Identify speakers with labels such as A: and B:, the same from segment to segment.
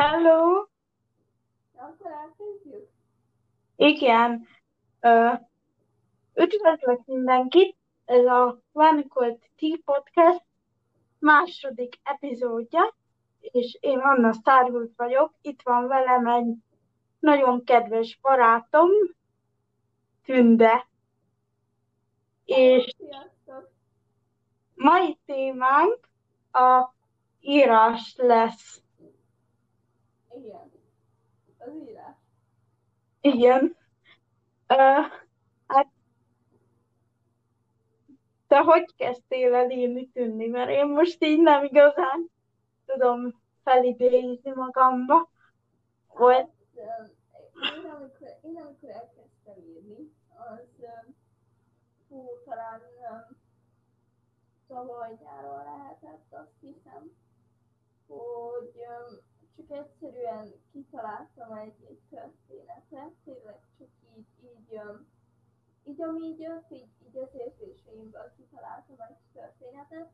A: Hello!
B: Akkor elkezdjük?
A: Igen. Ö, üdvözlök mindenkit! Ez a Vanikult Tea Podcast második epizódja, és én Anna Szárvült vagyok. Itt van velem egy nagyon kedves barátom, Tünde. És
B: Sziasztok!
A: mai témánk a írás lesz.
B: Igen. Az írás.
A: Igen. Ö, hát te hogy kezdtél el írni tűnni? Mert én most így nem igazán tudom felidézni magamba. Volt,
B: Én amikor, én amikor elkezdtem írni, az hú, talán tavaly nyáron lehetett, azt hiszem, hogy csak egyszerűen kitaláltam egy, egy történetet, tényleg csak így, így, így ami így jött, így, így az érzéseimből kitaláltam egy történetet,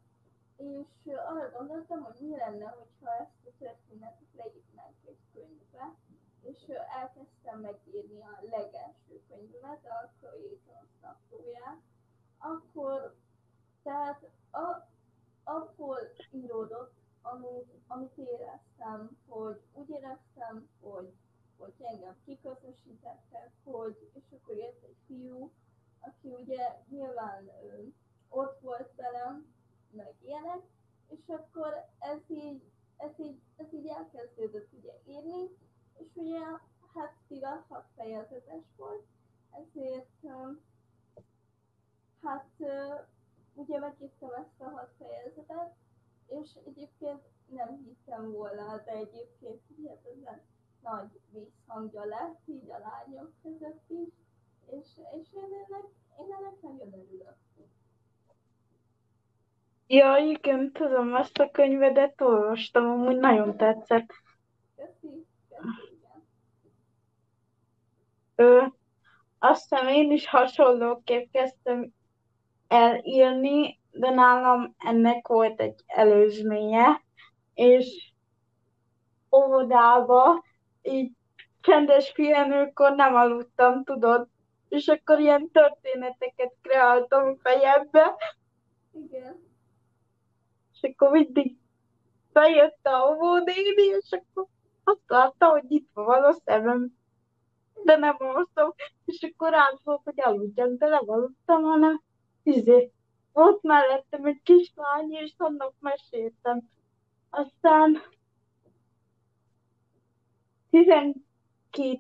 B: és arra gondoltam, hogy mi lenne, hogyha ezt a történetet leírnánk egy könyvbe, és elkezdtem megírni a legelső könyvemet, a Croatus naplóját, akkor, tehát a, abból íródott, amit, amit éreztem, hogy úgy éreztem, hogy, hogy engem kiközösítettek, hogy, és akkor jött egy fiú, aki ugye nyilván ö, ott volt velem, meg ilyenek, és akkor ez így, ez így, ez így elkezdődött ugye írni, és ugye hát mivel hat fejezetes volt, ezért hát ugye megírtam ezt a hat fejezetet, és egyébként nem hittem volna, de egyébként hihetetlen nagy visszhangja lett így a lányok között is, és, és én ennek, én ennek nagyon örülök.
A: ja, igen, tudom, azt a könyvedet olvastam, amúgy nagyon tetszett.
B: Köszi, köszi, igen.
A: Ö, azt hiszem én is hasonlóképp kezdtem el írni, de nálam ennek volt egy előzménye, és óvodába így csendes pihenőkor nem aludtam, tudod, és akkor ilyen történeteket kreáltam fejembe,
B: Igen,
A: és akkor mindig bejött a óvónéni, és akkor azt látta, hogy itt van a szemem, de nem aludtam, és akkor rám volt, hogy aludjak, de nem aludtam, hanem izé, volt mellettem egy kislány, és annak meséltem. Aztán 12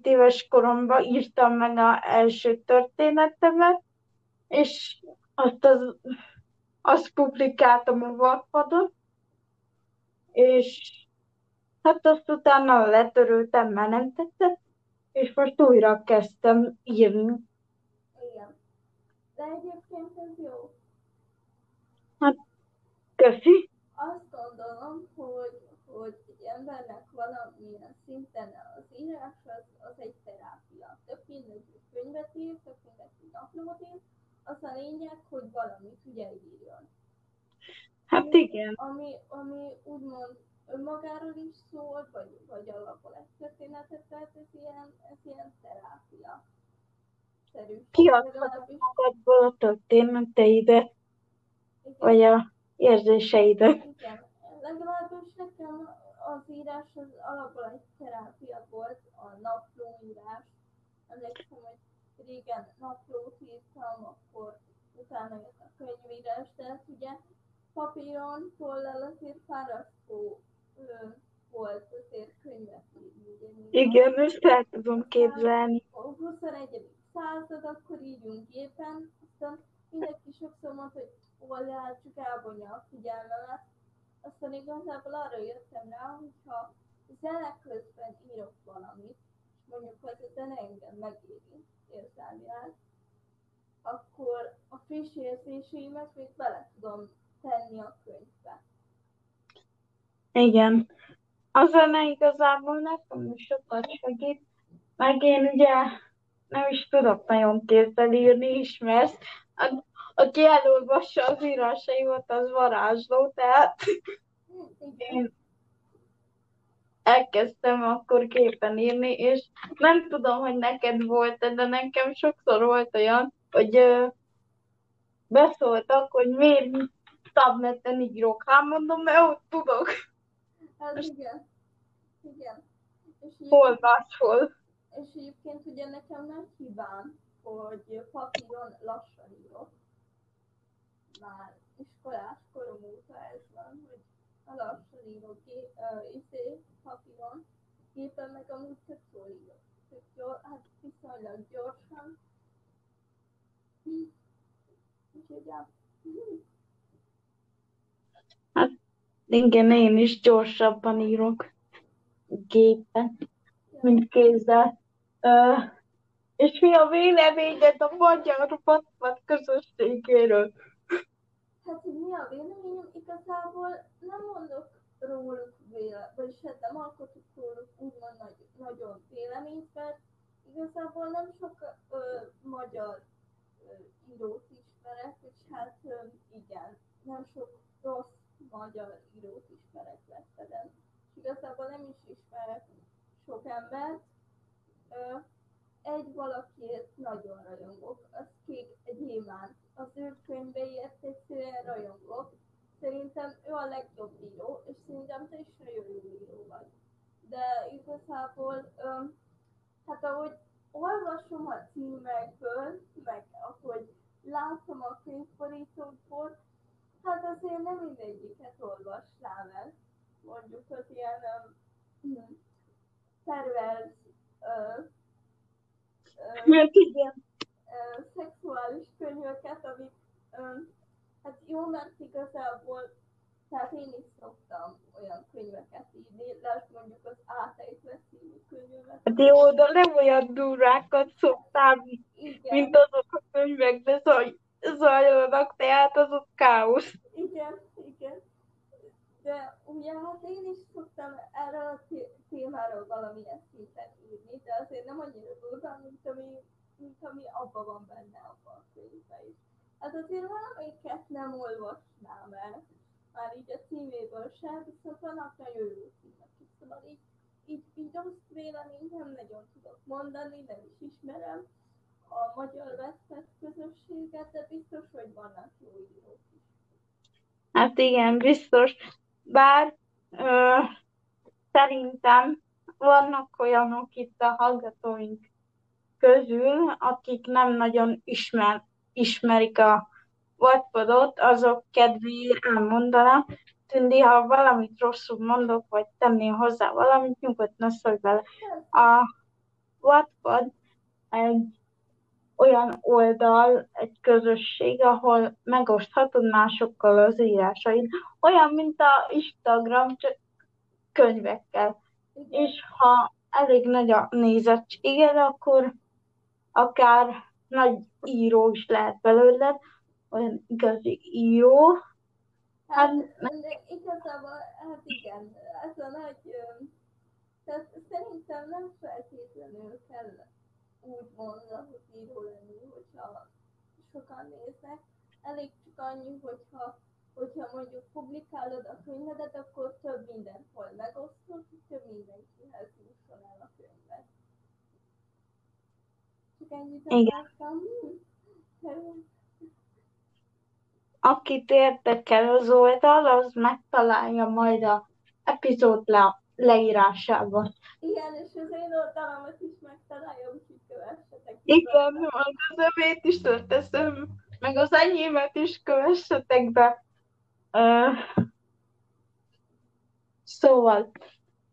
A: éves koromban írtam meg az első történetemet, és azt, az, azt publikáltam a Wattpadon, és hát azt utána letöröltem, mert nem tetszett, és most újra kezdtem írni.
B: igen. De egyébként ez jó.
A: Hát, köszi.
B: Azt gondolom, hogy, hogy egy embernek valamilyen szinten az írás az, az egy terápia. Tök mindegy, hogy könyvet ír, tök mindegy, hogy naplót ír, az a lényeg, hogy valamit ugye írjon.
A: Hát igen.
B: Ami, ami úgymond önmagáról is szól, vagy, vagy alapol egy történetet, tehát ez ilyen, ez ilyen terápia.
A: Kiadhatod magadból a történeteidet. Vagy a érzéseidet.
B: Igen, legalábbis nekem az írás az alapból egy terápia volt, a naplóírás. Emlékszem, hogy régen naplót írtam, akkor utána jött a könyvírás, de ez ugye papíron, tollal azért fárasztó volt azért könyvet írni.
A: Igen, ezt el tudom képzelni.
B: a 21. század, akkor írjunk gépen, aztán mindenki sokszor mondta, hogy oldal csak elvonja a figyelmemet. Aztán igazából arra jöttem rá, hogyha zene közben írok valamit, és mondjuk, hogy a zene engem megéri érzelmileg, akkor a friss érzéseimet még bele tudom tenni a könyvbe.
A: Igen. A zene igazából nekem is sokat segít, meg én ugye nem is tudok nagyon kézzel írni, ismersz. A, aki elolvassa az írásaimat, az varázsló, tehát én elkezdtem akkor képen írni, és nem tudom, hogy neked volt de nekem sokszor volt olyan, hogy ö, beszóltak, hogy miért tableten írok. Hát mondom, mert ott tudok.
B: Hát igen. Igen. És
A: Hol máshol.
B: És egyébként ugye nekem nem hibám, hogy papíron lassan írok. Már iskolás korom óta ez van, hogy a lassan írok uh, izé, papíron, gépen meg amúgy tök jól írok. Tök jól, hát viszonylag gyorsan. Úgyhogy ja.
A: Hát igen, én is gyorsabban írok gépen, mint kézzel. Uh, és mi a véleményed a magyar vatvat közösségéről?
B: Hát, hogy mi a véleményem, igazából nem mondok róluk véle, vagyis hát nem alkotok róluk úgymond nagy, nagyon véleményt, mert igazából nem sok ö, magyar ö, írót ismerek, és hát ö, igen, nem sok rossz magyar írót ismerek Veszpeden. És igazából nem is ismerek sok embert. Ö, egy valakiért nagyon rajongok, az Kék Gyémánt. Az ő könyveiért egyszerűen rajongok. Szerintem ő a legjobb író, és szerintem te is nagyon jó író vagy. De igazából, öm, hát ahogy olvasom a címekből, meg ahogy látom a könyvborítókból, hát azért nem mindegyiket olvasnám el. Mondjuk az ilyen um, pervers uh,
A: Hát igen.
B: Szexuális könyveket, amik hát jó, mert igazából tehát én is szoktam olyan könyveket írni, lesz mondjuk az átejtve című könyvemet.
A: Hát jó, de nem olyan durákat szoktam, Igen. mint azok a könyvek, de zajlanak, tehát azok káosz.
B: Igen, igen. De ugye hát én is szoktam erről a témáról valamilyen szinten írni, de azért nem annyira durván, mint ami, mint ami abban van benne abban a könyvben is. Hát azért valamelyiket nem olvasnám el, már így a címéből sem, viszont vannak nagyon jó címek is. Szóval így, így, így rossz véleményt nem nagyon tudok mondani, nem is ismerem a magyar vesztett közösséget, de biztos, hogy vannak jó írók is.
A: Hát igen, biztos. Bár ö, szerintem vannak olyanok itt a hallgatóink közül, akik nem nagyon ismer, ismerik a Wattpadot, azok kedvéért elmondanám. Tündi, ha valamit rosszul mondok, vagy tenni hozzá valamit, nyugodtan szólj bele. A Wattpad egy olyan oldal, egy közösség, ahol megoszthatod másokkal az írásaid. Olyan, mint a Instagram, csak könyvekkel. És ha elég nagy a nézettséged, akkor akár nagy író is lehet belőled, olyan igazi író.
B: Hát, hát igazából, hát igen, ez a nagy, tehát szerintem nem feltétlenül kell úgy mondja, hogy író lenni, hogyha sokan néznek. Elég csak annyi, hogyha, hogyha mondjuk publikálod a könyvedet, akkor több mindenhol megosztod, több mindenkihez jusson el a könyved. Akartam.
A: Akit érdekel az oldal, az megtalálja majd a epizód le- leírásában.
B: Igen, és az én oldalamat is megtalálja, úgyhogy kövessetek.
A: Igen, az övét is teszem, meg az enyémet is kövessetek be. Uh, szóval,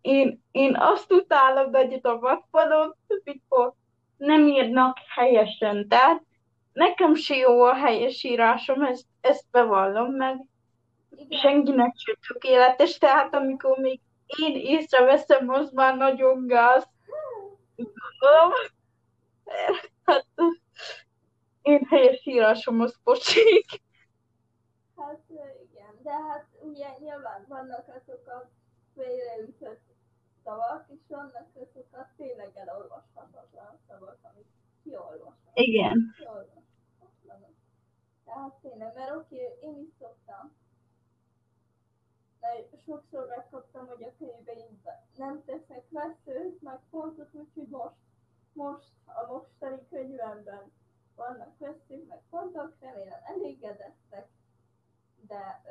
A: én, én azt utálom egyet a vakpadon, mikor nem írnak helyesen. Tehát nekem se jó a helyes írásom, ezt, ezt bevallom meg. Igen. Senkinek sem tökéletes, tehát amikor még én észreveszem, az már nagyon gáz. Gondolom. Hát, én helyes írásomhoz pocsik.
B: Hát igen, de hát ugye nyilván vannak azok a félreütött szavak, és vannak köztük a tényleg elolvashatatlan szavak, amit kiolvashatatlan.
A: Igen. Kiolvashatatlan.
B: Tehát tényleg, mert oké, okay, én is szoktam. Mert sokszor megkaptam, hogy a könyveimben nem
A: teszek
B: veszőt, meg pontot, úgyhogy most, most a mostani könyvemben vannak veszők, meg pontok, remélem elégedettek de,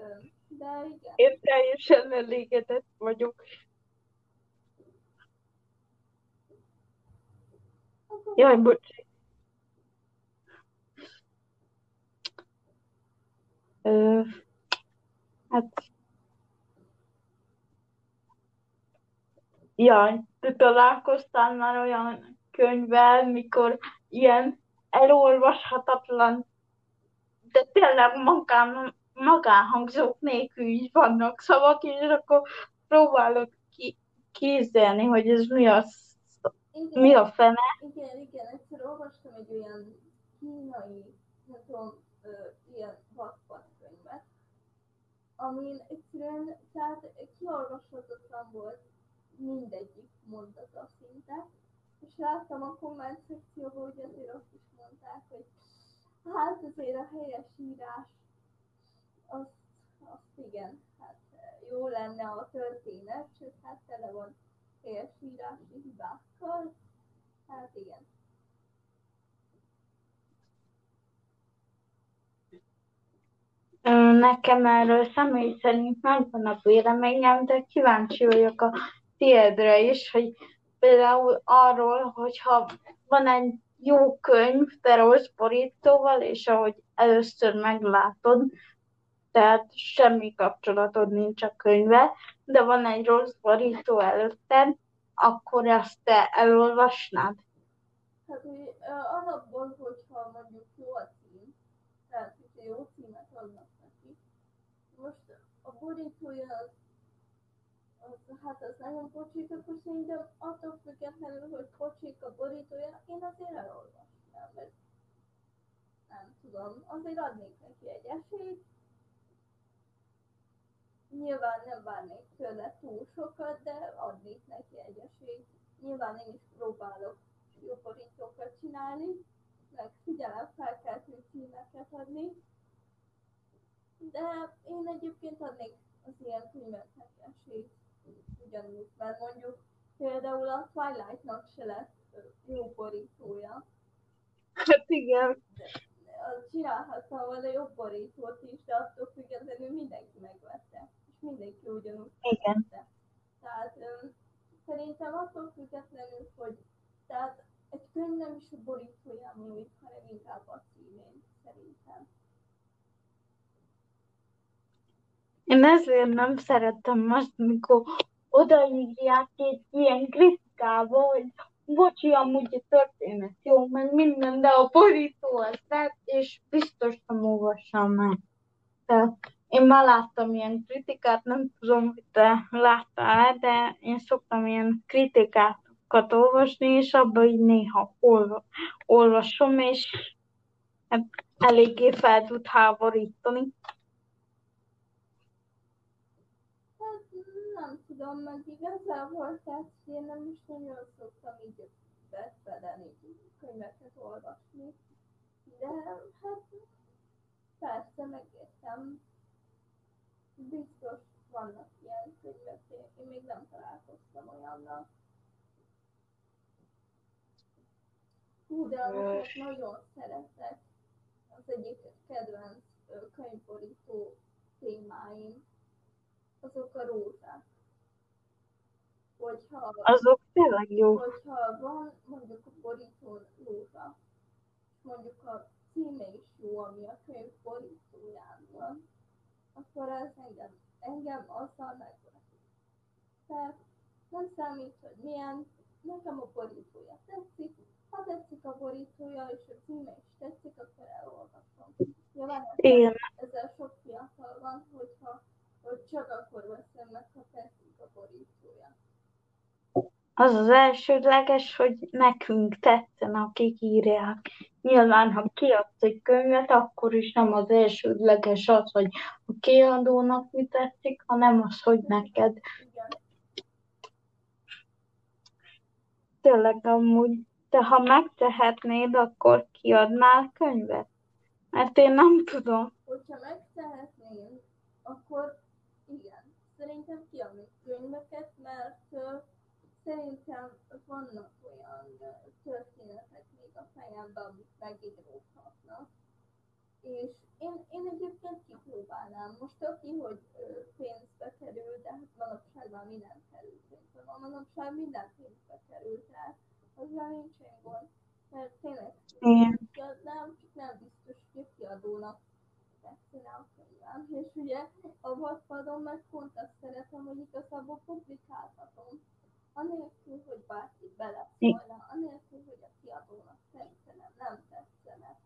B: de igen. Én
A: teljesen elégedett vagyok. Jaj, bocs. Ö, hát... Jaj, te találkoztál már olyan könyvvel, mikor ilyen elolvashatatlan, de tényleg magán, magánhangzók nélkül is vannak szavak, és akkor próbálok ki, kézelni, hogy ez mi igen, mi a fene?
B: Igen, olvastam egy olyan kínai, nem tudom, ilyen vakpatkönyvet, amin egyszerűen, tehát kiolvashatatlan volt mindegyik mondata szinte, és láttam a komment szekcióban, hogy azért azt is mondták, hogy hát azért a helyes írás, az, azt igen, hát jó lenne a történet, sőt, hát tele van helyesírási hibákkal. Hát igen.
A: Nekem erről személy szerint megvan a véleményem, de kíváncsi vagyok a tiédre is, hogy például arról, hogyha van egy jó könyv, de rossz borítóval, és ahogy először meglátod, tehát semmi kapcsolatod nincs a könyve, de van egy rossz borító előtted, akkor ezt te elolvasnád?
B: Hát, hogy alapból, hogyha mondjuk jó a cím, tehát jó címet adnak neki, most a borítója az, hát az nagyon pocsik, akkor szerintem attól függetlenül, hogy pocsik a borítója, én azért elolvasnám, mert nem tudom, azért adnék neki egy esélyt, Nyilván nem várnék tőle túl sokat, de adnék neki egy esélyt. Nyilván én is próbálok jó borítókat csinálni, meg figyelem felkeltő címeket adni. De én egyébként adnék az ilyen könyveknek esélyt ugyanúgy, mert mondjuk például a Twilight-nak se lett jó borítója.
A: Hát igen.
B: De csinálhattam volna jobb borítót is, de attól függetlenül mindenki megvette mindenki ugyanúgy
A: Igen.
B: Tehát um, szerintem attól függetlenül, hogy tehát egy könyv nem is a borítóján múlik, hanem inkább a címén, szerintem.
A: Én ezért nem szeretem azt, mikor odaírják egy ilyen kritikába, hogy bocsi, amúgy a történet jó, meg minden, de a borító az lett, és biztos nem olvassam meg. Tehát én már láttam ilyen kritikát, nem tudom, hogy te láttál de én szoktam ilyen kritikákat olvasni, és abban így néha olva, olvasom, és hát eléggé fel tud háborítani.
B: Hát nem tudom, meg igazából, tehát én nem is nagyon szoktam így beszélni, könyveket olvasni, de hát persze megértem, biztos vannak ilyen könyvek, én még nem találkoztam olyannal. Hú, de amiket nagyon szeretek, az egyik kedvenc könyvborító témáim, azok a rózsák.
A: Azok tényleg jó.
B: Hogyha van mondjuk a borítón rózsa, mondjuk a címe is jó, ami a könyv borítóján van, akkor az engem, engem azzal megveszik. Tehát nem számít, hogy milyen, nekem a borítója tetszik, ha tetszik a borítója és a címe is tetszik, akkor elolvasom. Nyilván
A: Igen.
B: ezzel sok fiatal van, hogyha hogy csak akkor veszem meg, ha tetszik a borítója
A: az az elsődleges, hogy nekünk tetszen, akik írják. Nyilván, ha kiadsz egy könyvet, akkor is nem az elsődleges az, hogy a kiadónak mi tetszik, hanem az, hogy neked. Tényleg amúgy, de ha megtehetnéd, akkor kiadnál könyvet? Mert én nem tudom.
B: Hogyha megtehetném, akkor igen. Szerintem kiadnék könyveket, mert Szerintem vannak olyan történetek még a fejemben, amik megidrózhatnak. És én, én egyébként kipróbálnám. Most oké, hogy pénzbe kerül, de hát manapság már minden kerül pénzbe. Van manapság minden pénzbe kerül, tehát azzal nincsen gond. Mert tényleg nem, csak nem biztos, hogy a kiadónak tetszene a könyvem. És ugye a vadpadon meg pont azt szeretem, hogy igazából publikálhatom. Anélkül, hogy bárki beleszólna, anélkül, hogy a kiadónak tetszene, nem tetszene.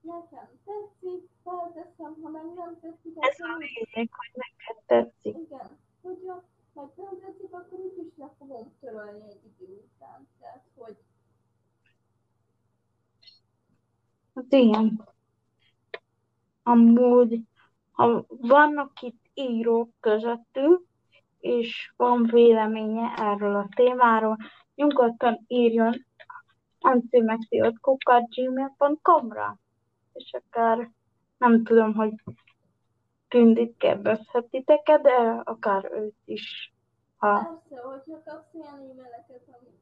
B: Nekem tetszik, felteszem, ha meg nem tetszik,
A: Ez a lényeg, hogy neked tetszik.
B: igen, hogyha meg nem tetszik, akkor úgyis le fogom törölni egy idő után. Tehát, hogy
A: Hát igen. Amúgy, ha vannak itt írók közöttük, és van véleménye erről a témáról, nyugodtan írjon antimexiotkukat.gmail.com-ra, és akár nem tudom, hogy Tündit kérdezhet titeket, de akár őt is, ha
B: Persze, hogyha kapsz olyan e-maileket, ami,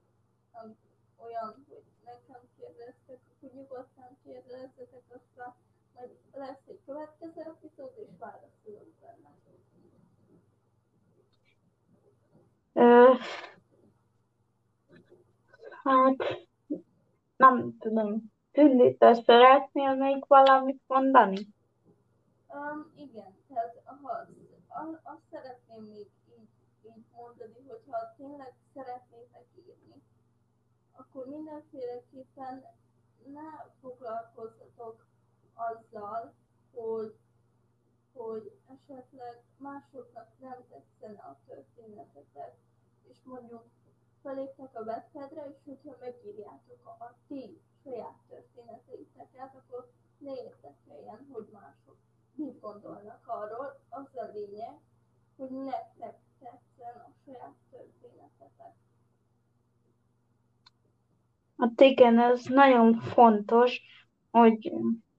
B: ami olyan, hogy nekem kérdeztek, akkor nyugodtan kérdezzetek, aztán majd lesz egy következő epizód, és válaszolok benne.
A: Ö, hát nem tudom. Tündi, te szeretnél még valamit mondani?
B: Um, igen, tehát ha, azt szeretném még így, így mondani, hogyha tényleg szeretnétek írni, akkor mindenféleképpen ne foglalkozzatok azzal, hogy, hogy esetleg másoknak nem tetszene a történetetek, mondjuk feléptek a webhedre, és hogyha megírjátok a, ti saját történeteiteket, akkor ne érdekeljen, hogy mások mit gondolnak arról. Az a lényeg, hogy nektek tetszen a saját történetetek.
A: Hát igen, ez nagyon fontos, hogy,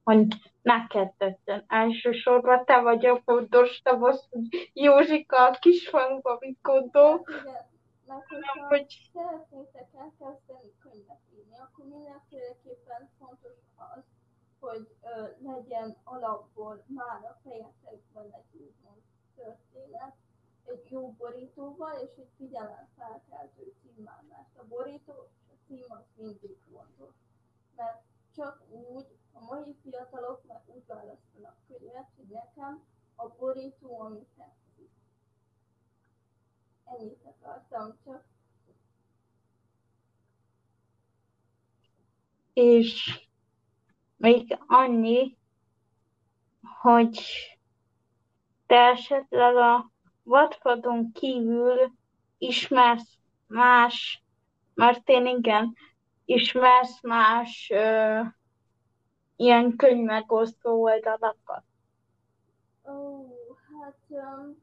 A: hogy neked tetszen. Elsősorban te vagy a fontos, te vagy, hogy Józsika a kisfaluba mit gondol.
B: Hát igen, meg hogyha
A: hogy-
B: szeretnétek elkezdeni könyvet írni, akkor mindenféleképpen fontos az, hogy ö, legyen alapból már a fejetekben egy történet, egy jó borítóval és egy figyelemfelkeltő címmel, mert a borító és a cím az mindig fontos. Mert csak úgy a mai fiatalok már úgy választanak könyvet, hogy nekem a borító, ami tetszik. Ennyit akartam csak.
A: És még annyi, hogy te esetleg a vadpadon kívül ismersz más, mert én igen, ismersz más ö, ilyen könyvmegosztó oldalakat.
B: Ó, hát um,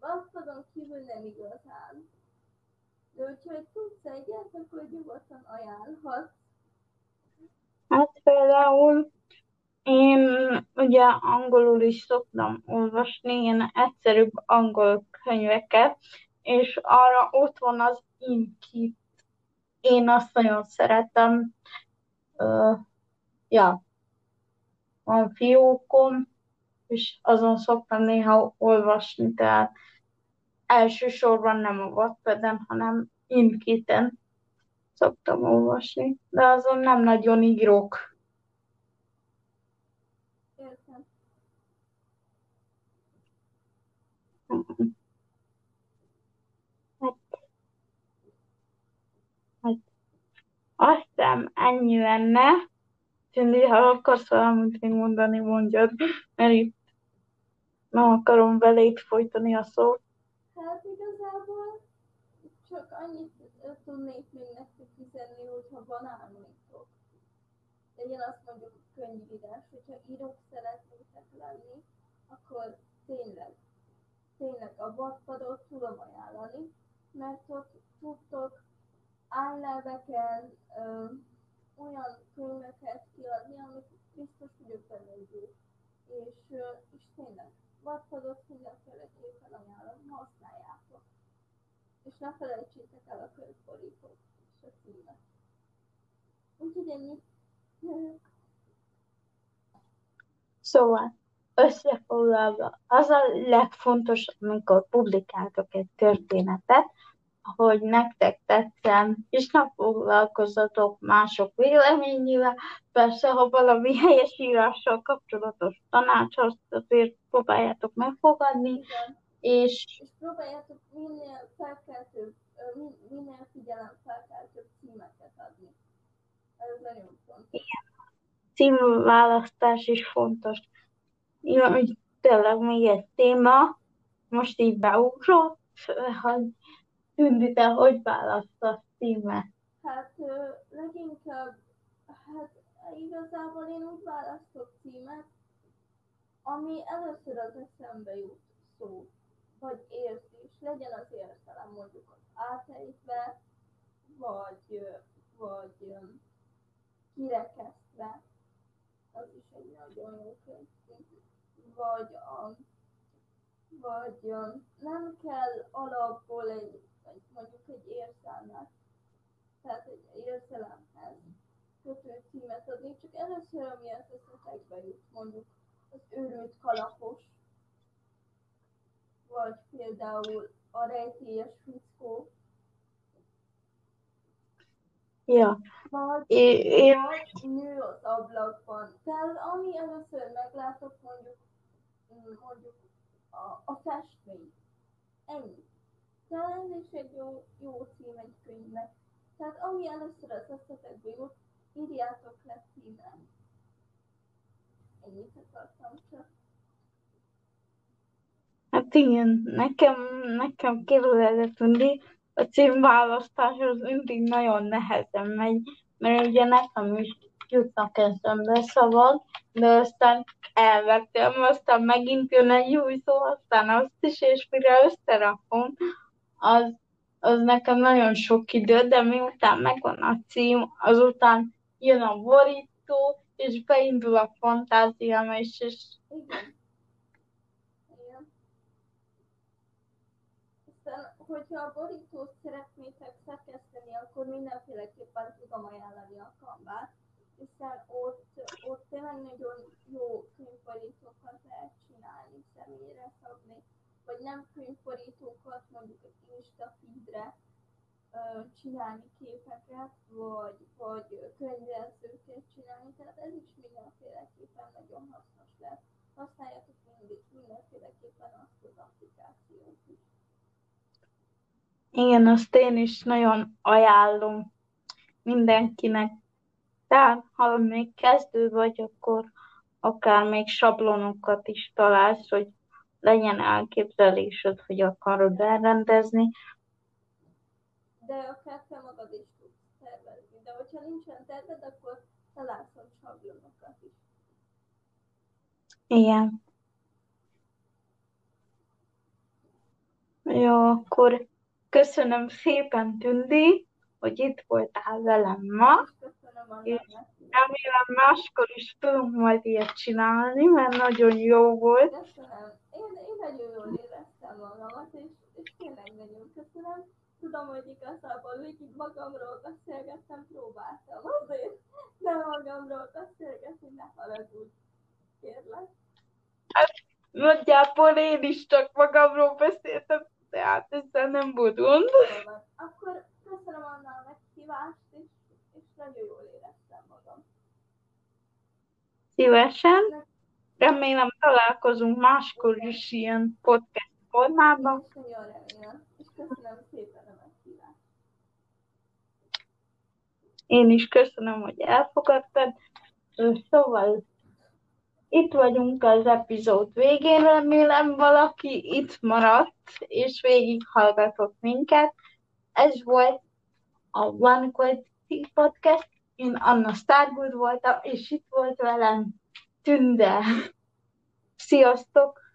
B: Vasszadon kívül nem igazán. De hogyha tudsz egyet, akkor nyugodtan ajánlhatsz.
A: Például én ugye angolul is szoktam olvasni, ilyen egyszerűbb angol könyveket, és arra ott van az Inkit. Én azt nagyon szeretem. Ö, ja, van fiókom, és azon szoktam néha olvasni, tehát elsősorban nem a Wattpad-en, hanem Inkiten szoktam olvasni, de azon nem nagyon írok. Azt hiszem, ennyi lenne. Cindy, ha akarsz valamit még mondani, mondjad, mert itt nem akarom beléd folytani a szót.
B: Hát igazából csak annyit tudnék még nektek üzenni, hogyha van álmaitok. Legyen azt mondjuk könyvírás, hogyha írók szeretnétek lenni, akkor tényleg, tényleg a vadpadot tudom ajánlani, mert ott tudtok állelveken olyan könyveket kiadni, amik biztos vagyok benne. És, és tényleg, vadpadot mindenféleképpen ajánlom, használjátok. És ne felejtsétek el a könyvborítót és a címet. Úgyhogy ennyi.
A: Szóval, összefoglalva, az a legfontosabb, amikor publikáltok egy történetet, hogy nektek tetszen, és ne foglalkozzatok mások véleményével. Persze, ha valami helyes írással kapcsolatos tanács, azt azért próbáljátok megfogadni,
B: Igen.
A: és
B: És próbáljátok minél felkeltőbb, minél figyelem felkeltőbb címeket adni. Ez nagyon fontos.
A: címválasztás is fontos. Hogy tényleg még egy téma, most így beugrott, hogy Tündi, te hogy választasz címet?
B: Hát leginkább, hát igazából én úgy választok címet, ami először az eszembe jut szó, vagy érzés, legyen az értelem mondjuk az átejtve, vagy, vagy kirekesztve, az is egy nagyon jó könyv, vagy a, vagy ö, nem kell alapból egy, egy mondjuk egy érzelmet, tehát egy érzelemhez kötő címet adni, csak először, ami az eszetekbe jut, mondjuk az őrült kalapos, vagy például a rejtélyes fickó,
A: Ja,
B: vagy,
A: én, én
B: vagy nő az ablakban. Tehát ami először meglátok, mondjuk, mm, mondjuk a, a festmény. Ennyi. Ez is egy jó, jó cím egy könyvnek. Tehát ami először az eszetekbe jut, írjátok le címre. Ennyit akartam csak.
A: Hát igen, nekem, nekem kérdezett Tündi, a címválasztás az mindig nagyon nehezen megy, mert ugye nekem is jutnak eszembe szavak, de aztán elvettem, aztán megint jön egy új szó, aztán azt is, és mire összerakom, az, az nekem nagyon sok idő, de miután megvan a cím, azután jön a borító, és beindul a fantáziám, és, és
B: Igen. Igen. Aztán, hogyha a borítót szeretnétek szerkeszteni, akkor mindenféleképpen tudom ajánlani a Canvát, hiszen ott, ott tényleg nagyon jó könyvborítókat lehet csinálni, személyre szabni, vagy nem könyvborítókat, mondjuk egy Insta feedre csinálni képeket, vagy, vagy könyvjelzőket csinálni, tehát ez is mindenféleképpen nagyon hasznos lehet. Használjátok mindig mindenféleképpen azt az applikációt is.
A: Igen, azt én is nagyon ajánlom mindenkinek. Tehát, ha még kezdő vagy, akkor akár még sablonokat is találsz, hogy legyen elképzelésed, hogy akarod elrendezni.
B: De akár te magad is tudsz tervezni. De hogyha nincsen terved, akkor találsz ott sablonokat is.
A: Igen. Jó, akkor köszönöm szépen, Tündi, hogy itt voltál velem ma.
B: Köszönöm a
A: És-. Remélem máskor is tudunk majd ilyet csinálni, mert nagyon jó volt.
B: Köszönöm. Én, én nagyon jól éreztem magamat, és, és tényleg nagyon köszönöm. Tudom, hogy igazából végig magamról beszélgettem, próbáltam azért, de magamról beszélgetni, ne haragudj. Kérlek.
A: Nagyjából én is csak magamról beszéltem, tehát ezzel nem volt gond.
B: Akkor köszönöm Anna a meghívást, és, és nagyon jól éreztem.
A: Szívesen. Remélem találkozunk máskor is ilyen podcast formában.
B: Én is köszönöm
A: hogy elfogadtad. Szóval itt vagyunk az epizód végén, remélem valaki itt maradt, és végighallgatott minket. Ez volt a One Quality Podcast. Én Anna Stargood voltam, és itt volt velem Tünde. Sziasztok!